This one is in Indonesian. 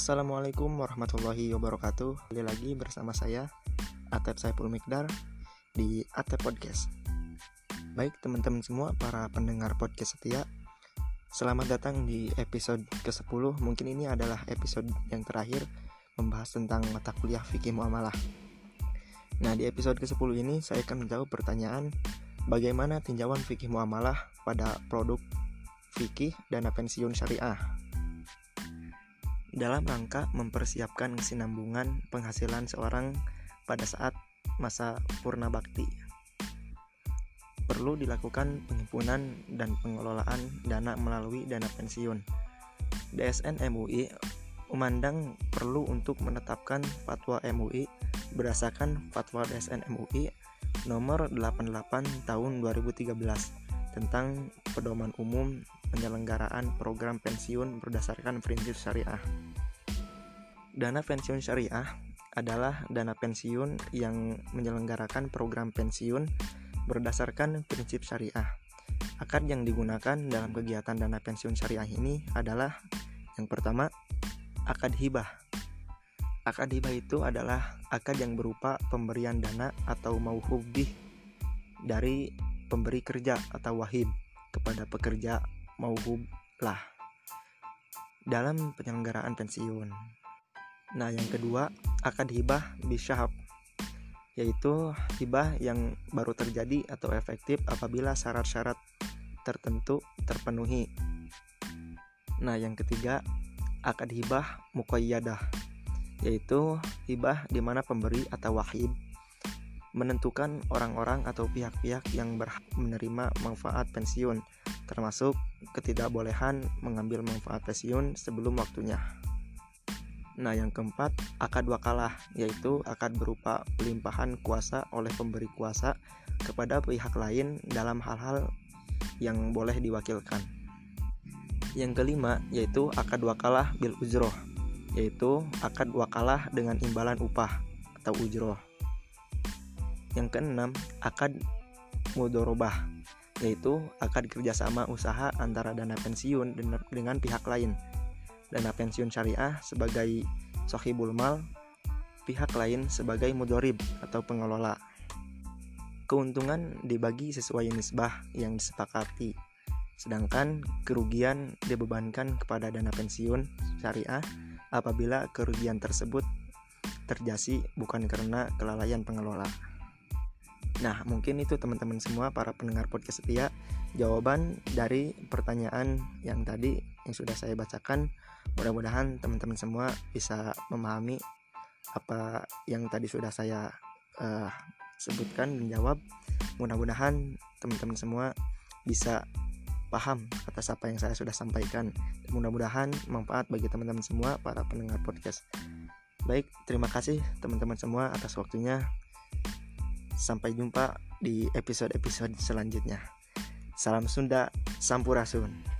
Assalamualaikum warahmatullahi wabarakatuh. Kembali lagi bersama saya Atep Saiful Mikdar di Atep Podcast. Baik teman-teman semua para pendengar podcast setia Selamat datang di episode ke-10 Mungkin ini adalah episode yang terakhir Membahas tentang mata kuliah fikih muamalah. Nah di episode ke-10 ini saya akan menjawab pertanyaan Bagaimana tinjauan fikih muamalah pada produk fikih dana pensiun syariah dalam rangka mempersiapkan kesinambungan penghasilan seorang pada saat masa purna bakti. Perlu dilakukan penghimpunan dan pengelolaan dana melalui dana pensiun. DSN MUI memandang perlu untuk menetapkan fatwa MUI berdasarkan fatwa DSN MUI nomor 88 tahun 2013 tentang pedoman umum penyelenggaraan program pensiun berdasarkan prinsip syariah. Dana pensiun syariah adalah dana pensiun yang menyelenggarakan program pensiun berdasarkan prinsip syariah. Akad yang digunakan dalam kegiatan dana pensiun syariah ini adalah yang pertama, akad hibah. Akad hibah itu adalah akad yang berupa pemberian dana atau mauhubih dari pemberi kerja atau wahib kepada pekerja mauhub lah dalam penyelenggaraan pensiun. Nah, yang kedua, akad hibah bisyahab yaitu hibah yang baru terjadi atau efektif apabila syarat-syarat tertentu terpenuhi. Nah, yang ketiga, akad hibah muqayyadah yaitu hibah di mana pemberi atau wahib menentukan orang-orang atau pihak-pihak yang berhak menerima manfaat pensiun termasuk ketidakbolehan mengambil manfaat pensiun sebelum waktunya. Nah, yang keempat, akad wakalah, yaitu akad berupa pelimpahan kuasa oleh pemberi kuasa kepada pihak lain dalam hal-hal yang boleh diwakilkan. Yang kelima, yaitu akad wakalah bil ujroh, yaitu akad wakalah dengan imbalan upah atau ujroh. Yang keenam, akad mudorobah, yaitu akad kerjasama usaha antara dana pensiun dengan pihak lain. Dana pensiun syariah sebagai sohibul mal, pihak lain sebagai mudorib atau pengelola. Keuntungan dibagi sesuai nisbah yang disepakati, sedangkan kerugian dibebankan kepada dana pensiun syariah apabila kerugian tersebut terjadi bukan karena kelalaian pengelola. Nah, mungkin itu teman-teman semua para pendengar podcast setia jawaban dari pertanyaan yang tadi yang sudah saya bacakan. Mudah-mudahan teman-teman semua bisa memahami apa yang tadi sudah saya uh, sebutkan dan jawab. Mudah-mudahan teman-teman semua bisa paham atas apa yang saya sudah sampaikan. Mudah-mudahan manfaat bagi teman-teman semua para pendengar podcast. Baik, terima kasih teman-teman semua atas waktunya. Sampai jumpa di episode-episode selanjutnya. Salam Sunda, Sampurasun.